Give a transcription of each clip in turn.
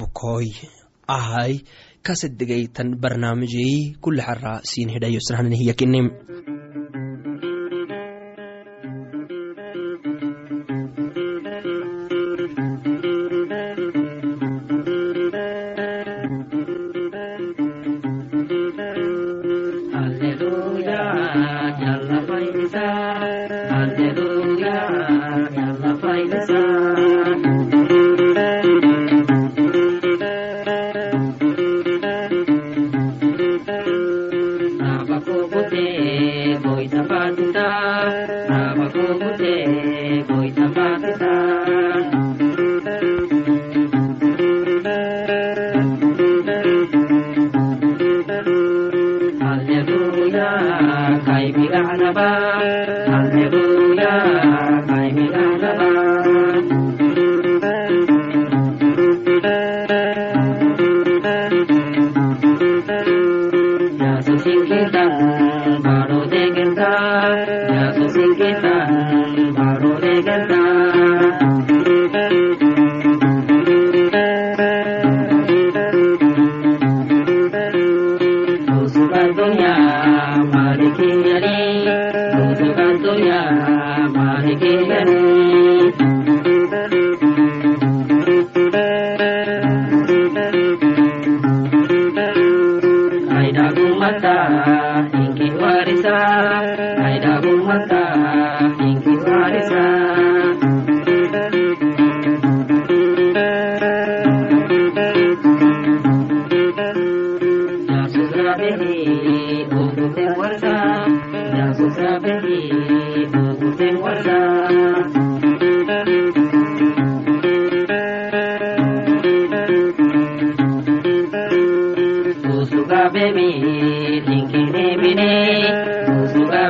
bukoy ahay kasedegaytan barnaamijey kule xara siin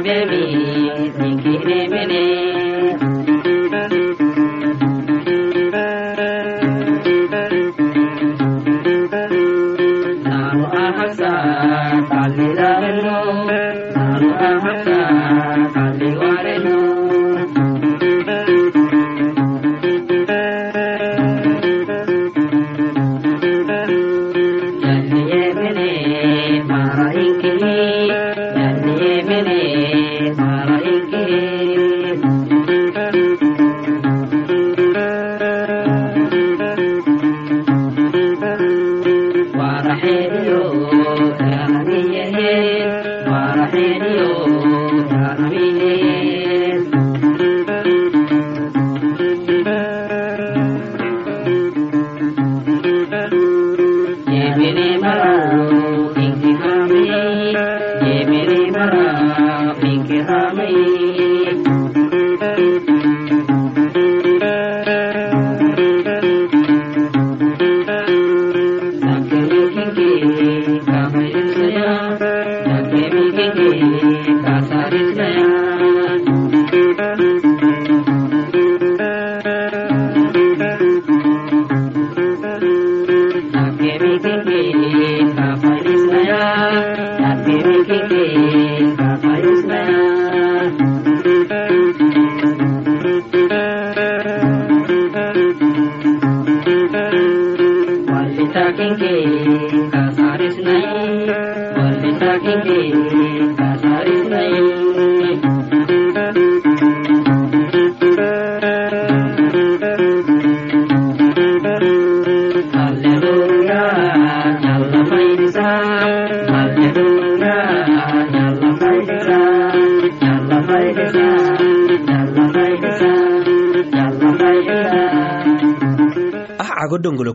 hidhayo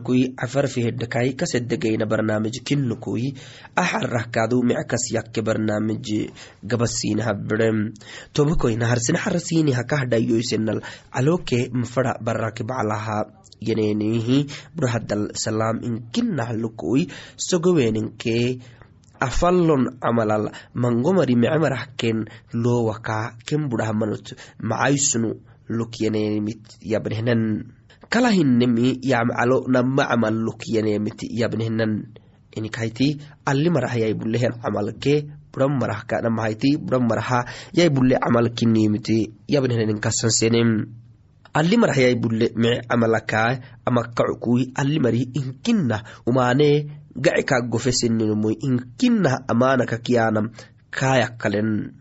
sanahanhiyakinim agodongolokui cafarfihedhakai kasedegayna barnaamij kinukui axarahkadu mickas yakke barnaamij gabasinaha birem tobakoyna harsina harasiniha kahdhayoisenal caloke mafara baraki baclaha yenenihi burahadal salam inkinnahlukui sogoweninke afallon camalal mangomari mecemarahken lowaka ken macaysunu lukyenenimit yabnehnan kalahinemi yamcalo nama camal lukyanemit yabnehnan inikaiti ali marahayai bulehen camalke buran marah namahayti buran maraha yai bulle camal kinimite yabnehnen kasansenem ali marah yai bulle mice camalakaa amakacukui ali mari inkinah umaane gaci kaa gofeseninomoy inkinah amanaka kiyanam kaayakalen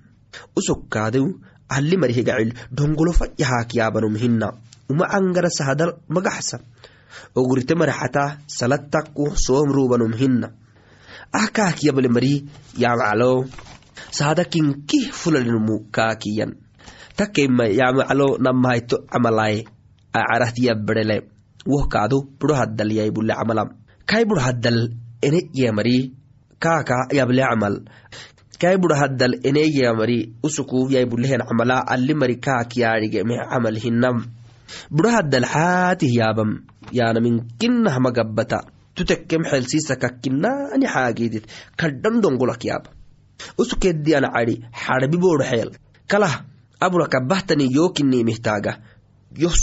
usokkaadeu ali marihe gacil dongolo fayahaakiyaabanum hina uma angara sahadal magaxsa ogurite maraxata salattakku soomruubanum hina ahkaakiyabale mari yamacalo sahada kinkih fulalinumu kaakiyan. Takema yamacalo namahayto camalaye acarahtiyabberele wohkaadu buro haddal yai bule camalam kai buro haddal ene yemari kaaka yable camal kai buro haddal ene yemari usuku yai bulehen camala ali mari kaakiyarige me camal hinam buro haddal xaatih yaabam yaanamin kinah magabbata tutekkem xelsiisakakkinani xaagidit kadhan dongolak yaaba usukeddiyan cadi xarbi boodho xeel. Kalah abura kabahtani yokinimihtaga yoh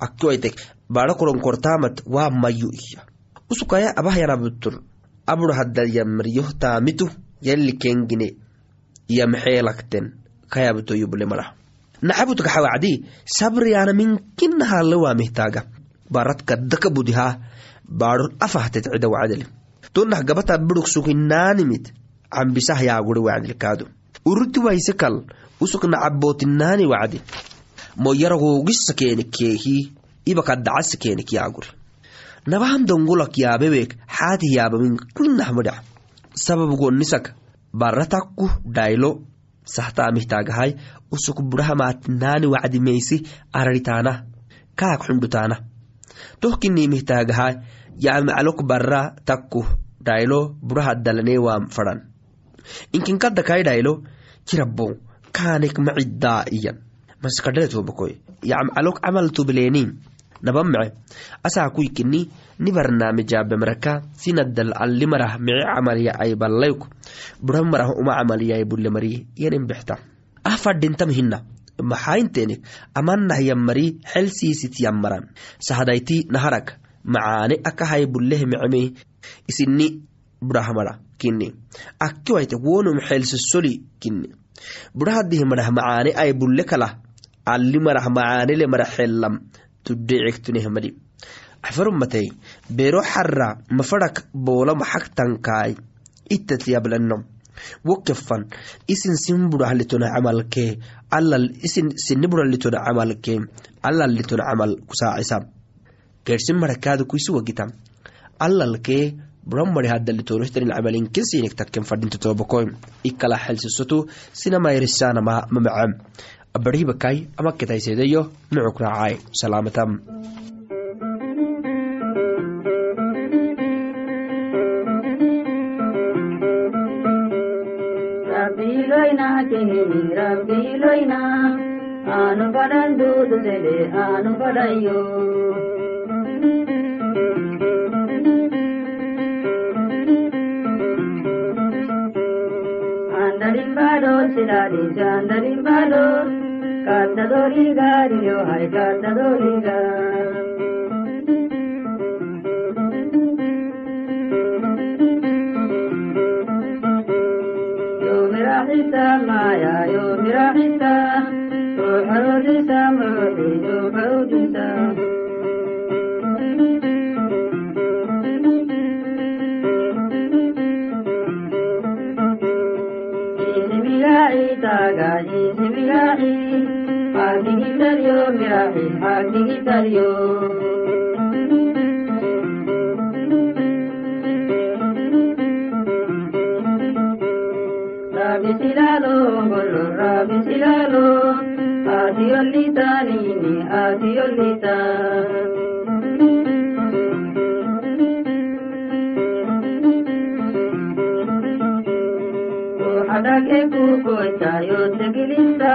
akkiwaitek baadha koronkortaamat waa mayu iya usukaya abahyanabtur abura taamitu yalli kengine. Yamxeelakten kayabtoyuble mara naxabutka wacdi sabriyana minkinahalle waamihtaga barat kaddaka budihaa baadhon afahtet cida wacdele tonah gabata biruk sukinaanimit cambisah yaagure wacdilkaado uruti waise kal usuk nacabootinnaani wacdi. Moyaragogisa keenikeehi ibakadacase keenik yaagure nabaham dongolak yaabeweek xaatih yaabamin kinah madac sabab baratakku dhaylo sahtaamihtaagahay usuk burahamaatinaani wacdi meysi araritaana kaak xundhutaana tohkinimihtaagahay yamacalok bara takku dhaylo burahadalaneewaam fadan inkinkadakai dhaylo kirabo kaanek maciddaa iyan. Maskadhaletobakoy yamcalok camal tubleeni nabamece asaa kuykini ni barnaamijaabemaraka sinadal alli marah mice camalya ay ballayk bura marah uma camalyay bulle mari yanin bexta ah fadhintam hina maxayntenek amanah yammari xelsiisit yammaran sahadayti naharag macaane akahay bulleh mecme isini burahmara kini akkiwaite wonum xelsisoli kini burahadih marah macaane ay bulle kalah alli marah macaanele mara xellam tudhecektunehmadi axfarumatay bero xara mafarak boola maxagtankaay ittatlyablano wokefan isin sin burahalitona camalkee isin sini buralitona camalkee alalitona camal kusaacisa. Gersin marakaada kuisi wagitam alalkee buramari hadalitorohtanin camalin kinsinik takken fadhinta tobakoy ikala xelsisoto sinamairisanama abarhibakai ama kitaisedeyo nucuk raacai salaamatam anu badan andarim bado sidadi jandarim bado. Andarimbado kaddadoliga riyo hay kaddadoliga yomirahisa maya yomirahisa ruuxarudisa muruxi ruuxarudisa interior, mira mi mar interior. Rabisilalo, golo rabisilalo, adiolita nini, adiolita. Adake kuko chayo tegilinda,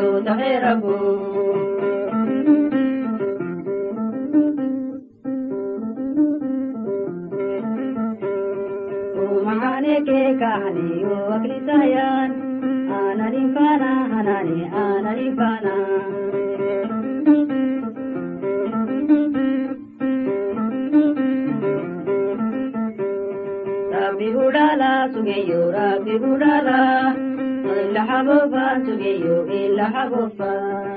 يا غير أبوه kani wo kristayan anarin rabbi udala sugeyo rabbi udala sugeyo illa hagofa.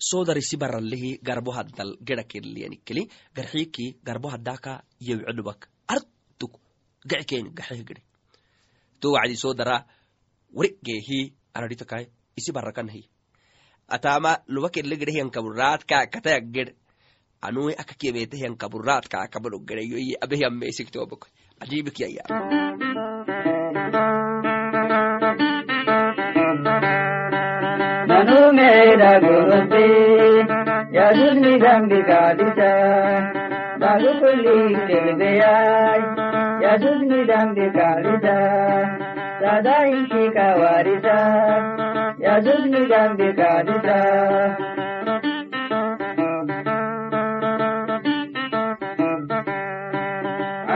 Ayrokteena soodarisi baralehi garbo haddal geda kelliyanikeli garxiiki garbo haddaka yewcedubak artuk gecikeeni gaxeh gede to wacdi soodara warigeehi isi barakanahi atama luba kelle gede hiyankaburaadka kataya ged anui aka kiyemete hiyankaburaadka akabado gedeyoyi Raghupati ಯದುರ್ನಿ ಗಂಬಿಗಾದಿತ ಬಾಗುಪುಲಿ ತಿಳಿದೆಯಾಯ್ ಯದುರ್ನಿ ಗಂಬಿಗಾದಿತ ಸದಾ ಇಂಕಿ ಕವಾರಿತ ಯದುರ್ನಿ ಗಂಬಿಗಾದಿತ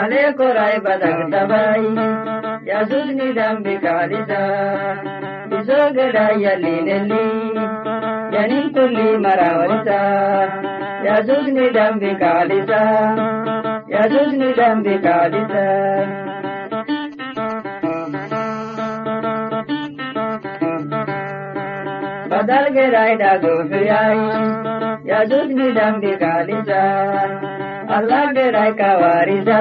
ಅನೇಕ ರಾಯ್ ಬದಕ್ತ ಬಾಯಿ ಯದುರ್ನಿ ಗಂಬಿಗಾದಿತ ಜೋಗಡ ಎಲ್ಲಿನಲ್ಲಿ ಎಣಿತುಲ್ಲಿ ಮರಾವರಿಸ ಯಜುಜ್ ನಿಡಂಬಿ ಕಾಲಿಸ ಯಜುಜ್ ನಿಡಂಬಿ ಕಾಲಿಸ बदल के रायडा गोफियाई यजुज निडम बिकालिजा अल्लाह के राय का वारिजा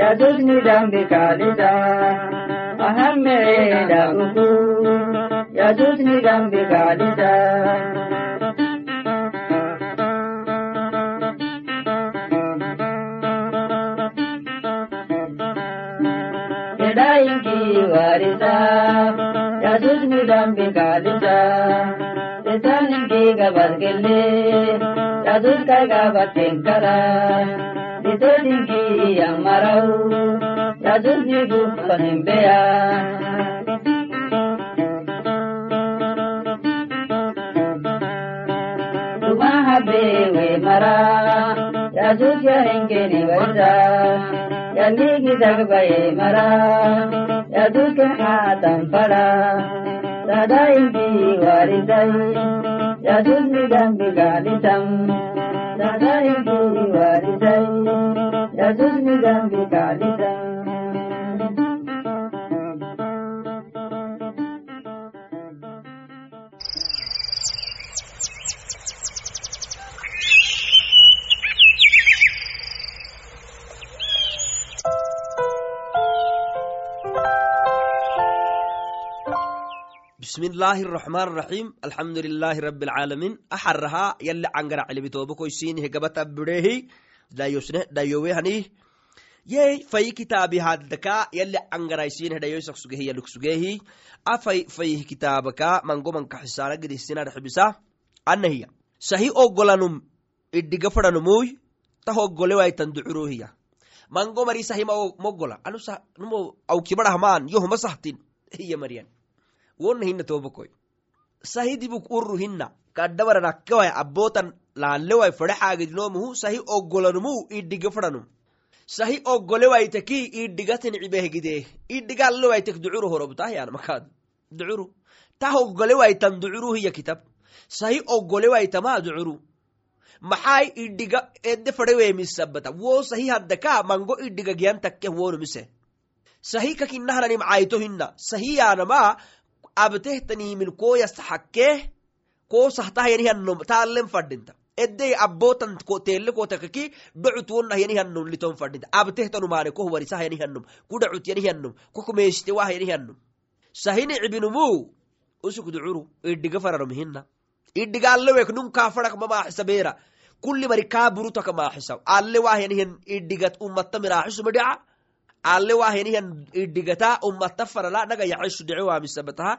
यजुज निडम बिकालिजा Muhammad da uku ya zuci gambe galita. Kidayin warisa ya zuci gambe galita. Tsanin ki gabar gille ya zuci gabar tinkara. Litinin ki yan marau. ajirjidu fanimbeya Tuma habewe mara yajuja engene waita yanigi dagbaye mara yajuja hatam fara tada imbi waridai yajuji dambi galitam tada imbi waridai yajuji dambi galitam bismillaahi raxmaan raxiim alxamdulilaahi rabi alcaalamiin axarahaa yali cangara cilibitoobakoysiinihe gabata bireehi yey fayi kitaabi haddaka yali cangaraisiinihe dhayoisak sugehi afay fayih kitaabaka mangomanka xisaana gedisinadxibisa anahiya sahi oggolanum idhiga fadhanumuy tah oggolewaitan ducuruhiya sahi moggola. Anumo awkibadhahmaan yohoma sahtin iya mariyan won hina tobkoy sahi dibuk urru hina kaddhabaran akkewai abbootan laalewai fedhe xaagidinomuhu sahi oggolanumu idhige fedhanum sahi oggolewaiteki idhigaten cibehgidee idhigaallewaitek ducuru horobtahyan ducuru tah oggolewaitan ducuru hiya kitab. Sahi oggolewaitama ducuru maxai idhiga edde fedheweemisabata wo sahi haddaka mango idhiga giyan wonumise sahi kakinahananim cayto hina sahi yaanama abtehtanimil koyastaxakkee ko sahtahayanihannom taalen fadinta edey abbotan tele kotakaki wonnahayanihannom liton fadinta. Abtehtanumane koh yanihannom kokumeeshitewahayanihannom sahini cibinumu usuk ducuru iddiga faranom hina idhigaalewek nun kulli mari kaa burutaka idhigat ummata miraaxisuma alle waahenihan idhigata ummata farala naga yacesu dhice waamisabataha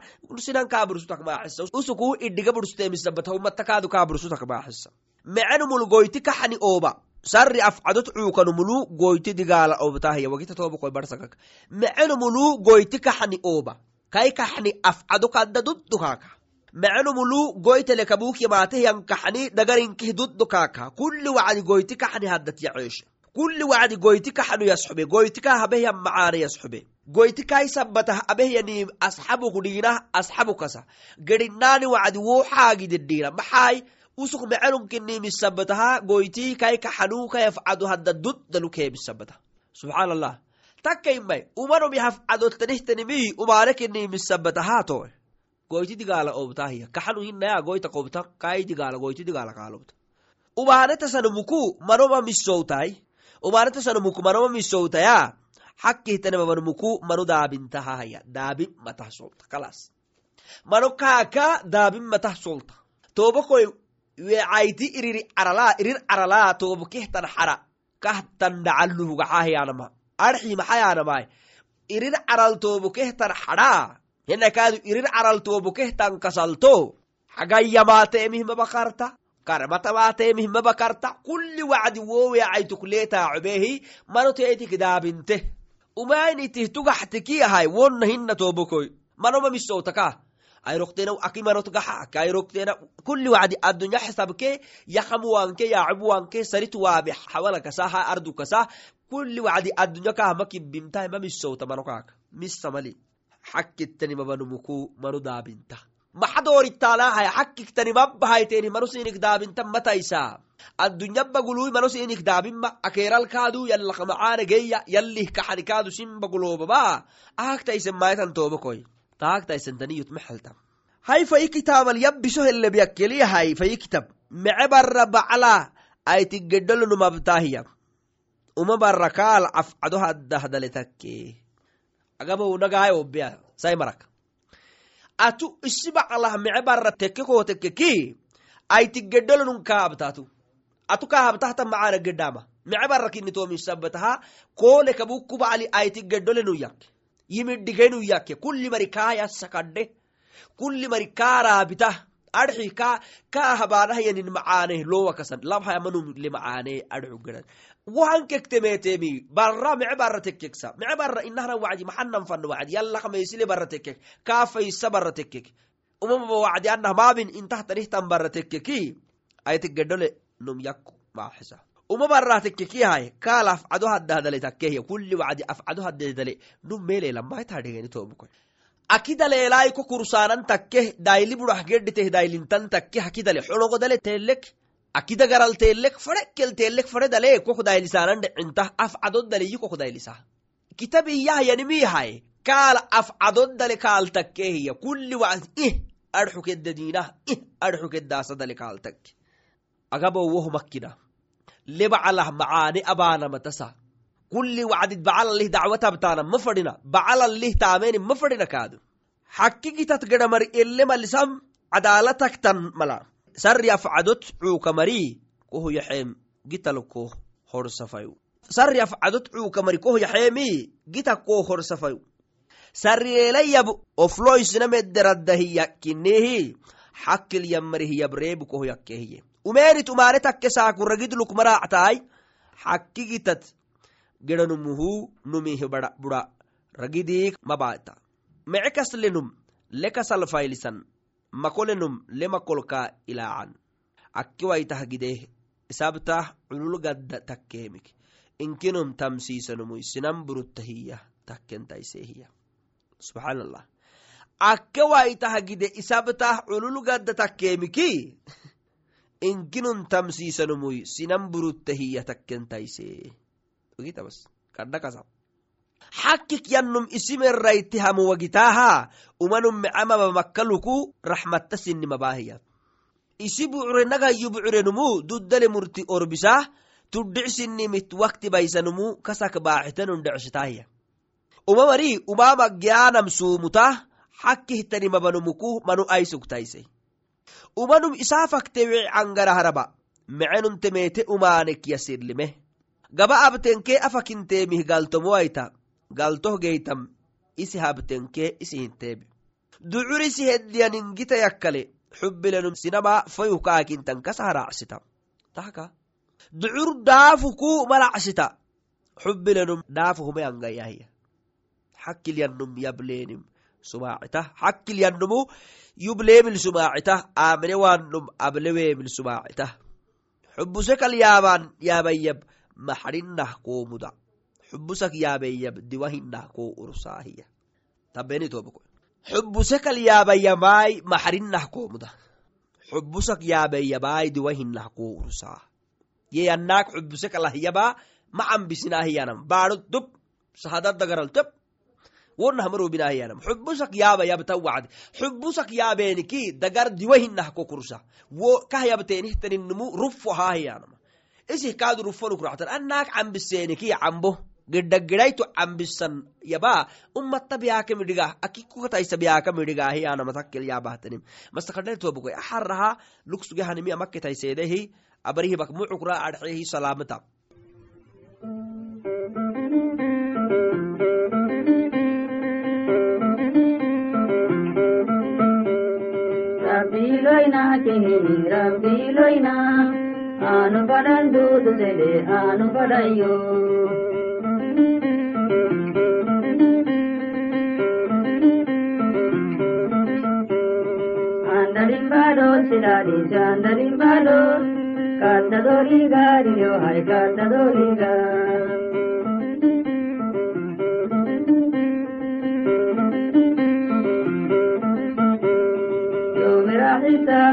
sinan kaa bursutak maaxisa usukuu idhiga bursteemisabataha ummata kaadu kaa bursutak maaxisa mecenumul goyti kaxani ooba. Sarri afcadot cuukanumulu goyti digaala obtahya wagita tobokoy barsakak. Mecenumulu goyti kaxani ooba. Kai kaxni afcado kadda duddukaaka mecenumulu goytele kabuk yamaatehyan kaxni dagarinkih duddukaaka kulli wacdi goyti kaxni haddat yaceeshe kulli wacdi goyti kaxanu yasxube goyti ka habehyan macaane yasxube goyti kai sabbatah abehyani asxabuk dhiinah asxabu kasa. Gedhinaani wacdi woo xaagidedhiina maxaay usuk mecenunkinimisabbataha goyti kai kaxanuu ka yafcadu hadda duddalu keemisabata subxaan allah takkaimai umanom yafcadottanihtanimi umanekinimisabbatahato goyti digaala obtahiya kaxanu hinaya goyta qobta kai digaala goyti digaala kaalobta. Umaanetasanumuku manoma misowtai umaanetasanumuku manoma misowtaya xakkihtanemamanumuku manu daabintahahaya daabin matah solta kalas mano kaaka daabin matah solta. Tobakoy wecayti iriri caralaa irir caralaa tobokehtan xara kahtan dhacaluhugaxahiyanama arxi maxayanamai irir caral tobokehtan xadhaa henakaadu irir caral tobokehtan kasalto xagayyamaateemihmabakarta karmatamateemihmabakarta kulli wacdi wo weacaytukleetaacobeehi manoteetik daabinte umainitih tugaxtiki ahay wonna hinna tobokoy manoma misowtaka ayroktena akimanot gaxa kayrokteena kulli wacdi addunya xisabke yakamuwanke yacabuwanke sarit waabe xawala kasa ha ardu kasa kulli wacdi addunya kahama kibbimtahay ma misowta manokaaka. Misamali xakkittani manu daabinta maxadoorittaalaahaya xakkiktani mabbahayteeni manu sinik daabinta mataysa addunyabagului manu sinik daabinma akeeralkaadu yallakamacaana geya yallih kaxanikaadu sinbaguloobaba ahagtaisen maitan toobakoy taagtaisentaniyut hay fayi kitaamal yabbiso helebyakkeliya hay fayi kitab mece barra bacla aitigedolonumabtaahiya uma barra kaal afcado haddahdale takke. Agabonagaay obbeya sai marak atu isi baclah mece barra tekke koo tekkeki aitigedolonun kaabtatu atu kahabtahta macaana gedama mece kinitomisabataha koole kabukkubacli aitigedolenu yakke. Yimidhigenu yakke. Kulli mari kaa yassakadhe kulli mari kaa raabita adxi ka kaa habaanahayanin macaane lowa kasan. Labhayamanum le macaane adxu wahan kektemeetemi barra mece barra tekkeksa mece barra inahna wacdi maxanan fanna wacdi yallakamaysile barra tekkek kaa faysa barra tekkek umamaba wacdi anah maabin intahtanihtan barra tekkeki aytigedhole num yakku maaxisa uma barra tekkekiyhay kaal afcado haddahdale takkehya kulli wacdi afcado haddedale num meelelamaitadhegeni tobukoy akidaleelai ko kursaanan takke daili budah gedhiteh dailintan takke hakidale xonogodale teelek akida garal teelek fadhekel teelek fadhe dale kok dailisaanan dhicinta afcadodaleyi kok dailisa kitabiyahyanimihay kaal afcadodale kaal takkehiya kulli wacd ih adxukedadinah ih adxukedaasadale kaal takke. Agabowoh makkina. Lebacalah macaane abaanamatasa kulli wacdid bacalalih dacwatabtaana ma fadhina bacalalih taameni ma fadhina kaadu xakkigitat gedhamari elemalisam cadaalataktan mala sarri afcadot cuukamari kohu yaxeem gitalko horsafayu sarri afcadot cuukamari kohu yaxeemi gitakko horsafayu sarriyeelayab ofloisnamederaddahiyakinehi xakkil yamarihiyabreebu kohu yakkehiye umeenit umaane takke saakuragidluk maraactaay xakkigitat gedanumuhu numih budha ragidiik mabaata. Mece kaslenum lekasalfailisan makolenum lemakolka ilaacan akkiwaitah gideh isabtah culul gadda takkeemik inkinum tamsiisanumuy sinan buruttahiya takkentaisehiya subxaan allah akke waitah gide isabtah culul gadda takkeemiki inkinun tamsiisanumuy sinan buruttahiya takkentaise ogitabas kadda kasa xakkik yannum isimerrayti hamu wagitaaha umanum mecamaba makkaluku raxmatta sinimabaahiya isi bucure nagayyu bucurenumu duddale murti orbisa tuddhicsinimit wakti baysanumu kasak baaxitanun dhecshitaahiya umamari umamagyaanam suumuta xakkihtanimabanumuku manu aysugtaise umanum isaa fakte wici cangaraharaba mecenumte meete umaanek yasirlime gaba abtenkee afakinteemih galtomowaita galtoh geytam isi habtenkee isi hinteebe ducur isi heddiyaningita yakkale xubilenum sinama fayuh kaakintan kasa haracsita tahka ducur daafu ku malacsita xubilenum daafu humayangayahya xakkilyanum yableenim sumaacita xakkilyanumu yubleemil sumaacita aamine waanum ableweemil sumaacita. Xubusekal yaaban yaabayyab maxrinah koomuda xubusak diwahinah koo ursaahiya tabenitobko xubusekal yaabayyamaai maxrinah xubusak yaabeyyamaai diwahinah koo ursaa yeyannaak xubusekalahyabaa macambisinahiyanam baado dub sahadadagaral teb wonahmarobinahiyanam xubusak yaaba yabtan wacdi xubusak yaabeeniki dagar ko kursa wo kah yabteenihtaninmu rufo haahiyanama isih kaadu rufonuk ractan cambiseeniki cambo gidhagidhayto cambisan yaba ummata biyaaka midhiga akikukataisa biyaaka midhigahiyanama takkel yaabahtanim mastakadhaitobukoy axaraha luksugehanimi amaketaiseedehi abarihibak mucukra adxehi salaamata rabbiiloyna kihini rabbiiloyna rimballo, sirari chanda rimballo, kanda doliga, rio hai kanda doliga. Yo mera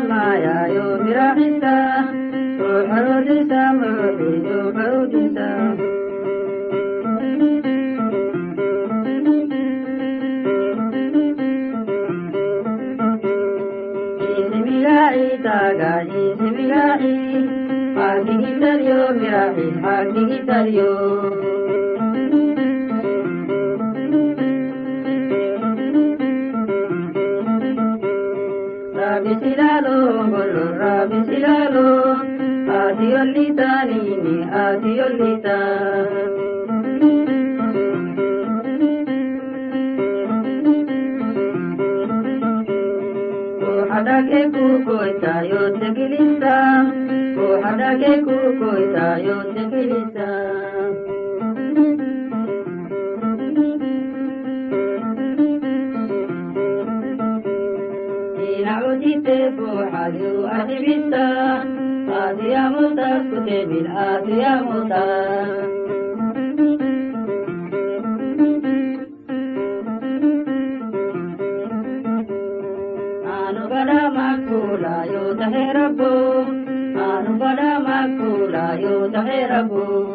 maya, yo mera hita, yo harudita, yo harudita. tagani mirai hagini taryo mirai hagini taryo rabisilalo gollo rabisilalo kuhadake kukoita yote kilisa kuhadake kukoita yote kilisa inacudite fuuxadu arxibisa aadiyamuta kutebil aadiyamuta anu yo tahe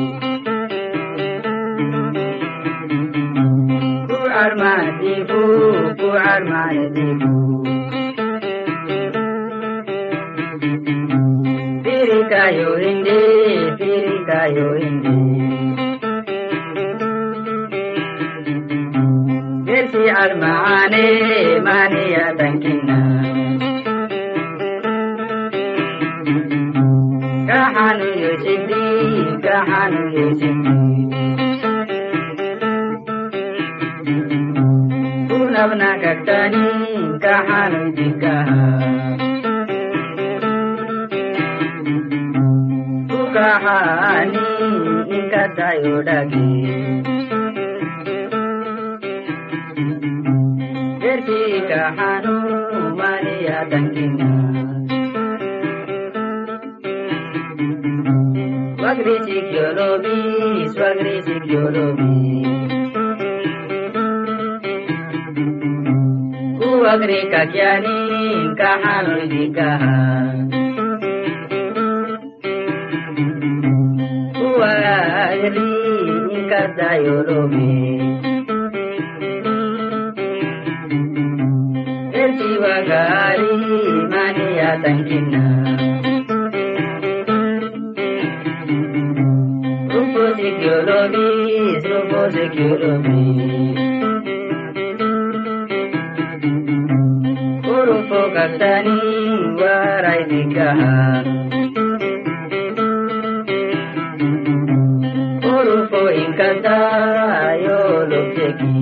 armaniku, ku armaniku. Pirikayo indi, pirikayo indi. Gesi almaane, maniya tankina. Kahanu yoshindi, kahanu yoshindi. kabna nabnagattani kahanujika kahani inkatayodagi erki kahanu maliya dangina Swagri sikyolobi, swagri sikyolobi. بكرك جنينك حمدك وأهليك سيرمي أنت وغالي مانية تنكنا Rupo security, rupo security. Urupo kaktani warai nikaha. Urupo inkata yolobjeki.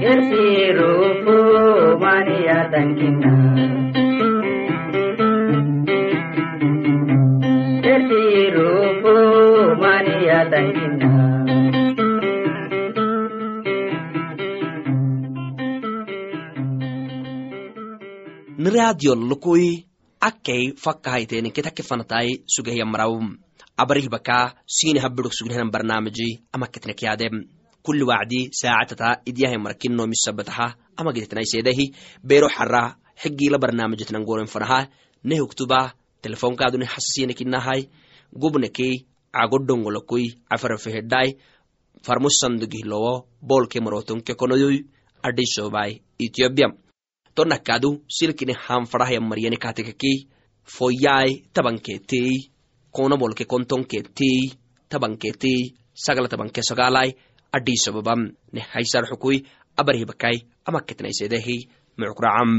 Gersi niradiyon lukui akkei fakkahaiteni ketake fanatai sugahiyamaraw abarihbaka sini habidok sugnahanan barnaamiji amaketnek yaadem kuli wacdi saacatata idyahay markino misabataha amagititnaisedahi bero xara xigila barnaamijitnan goren fanaha nehugtuba telefonkaaduni hasasiinekinahay gubnekei cagodongolokui cafarafehedai farmusandugihlowo bolke marotonke konoyoy adhisobai ethiopia tonakadu silkini hanfadahaya maryani katekeki foyai tabanketei konabolke kontonketei tabanketei sagala tabanke sagalai adhisobabam ne haysar xukui abarhibakai amaketnaisedehi mucukracam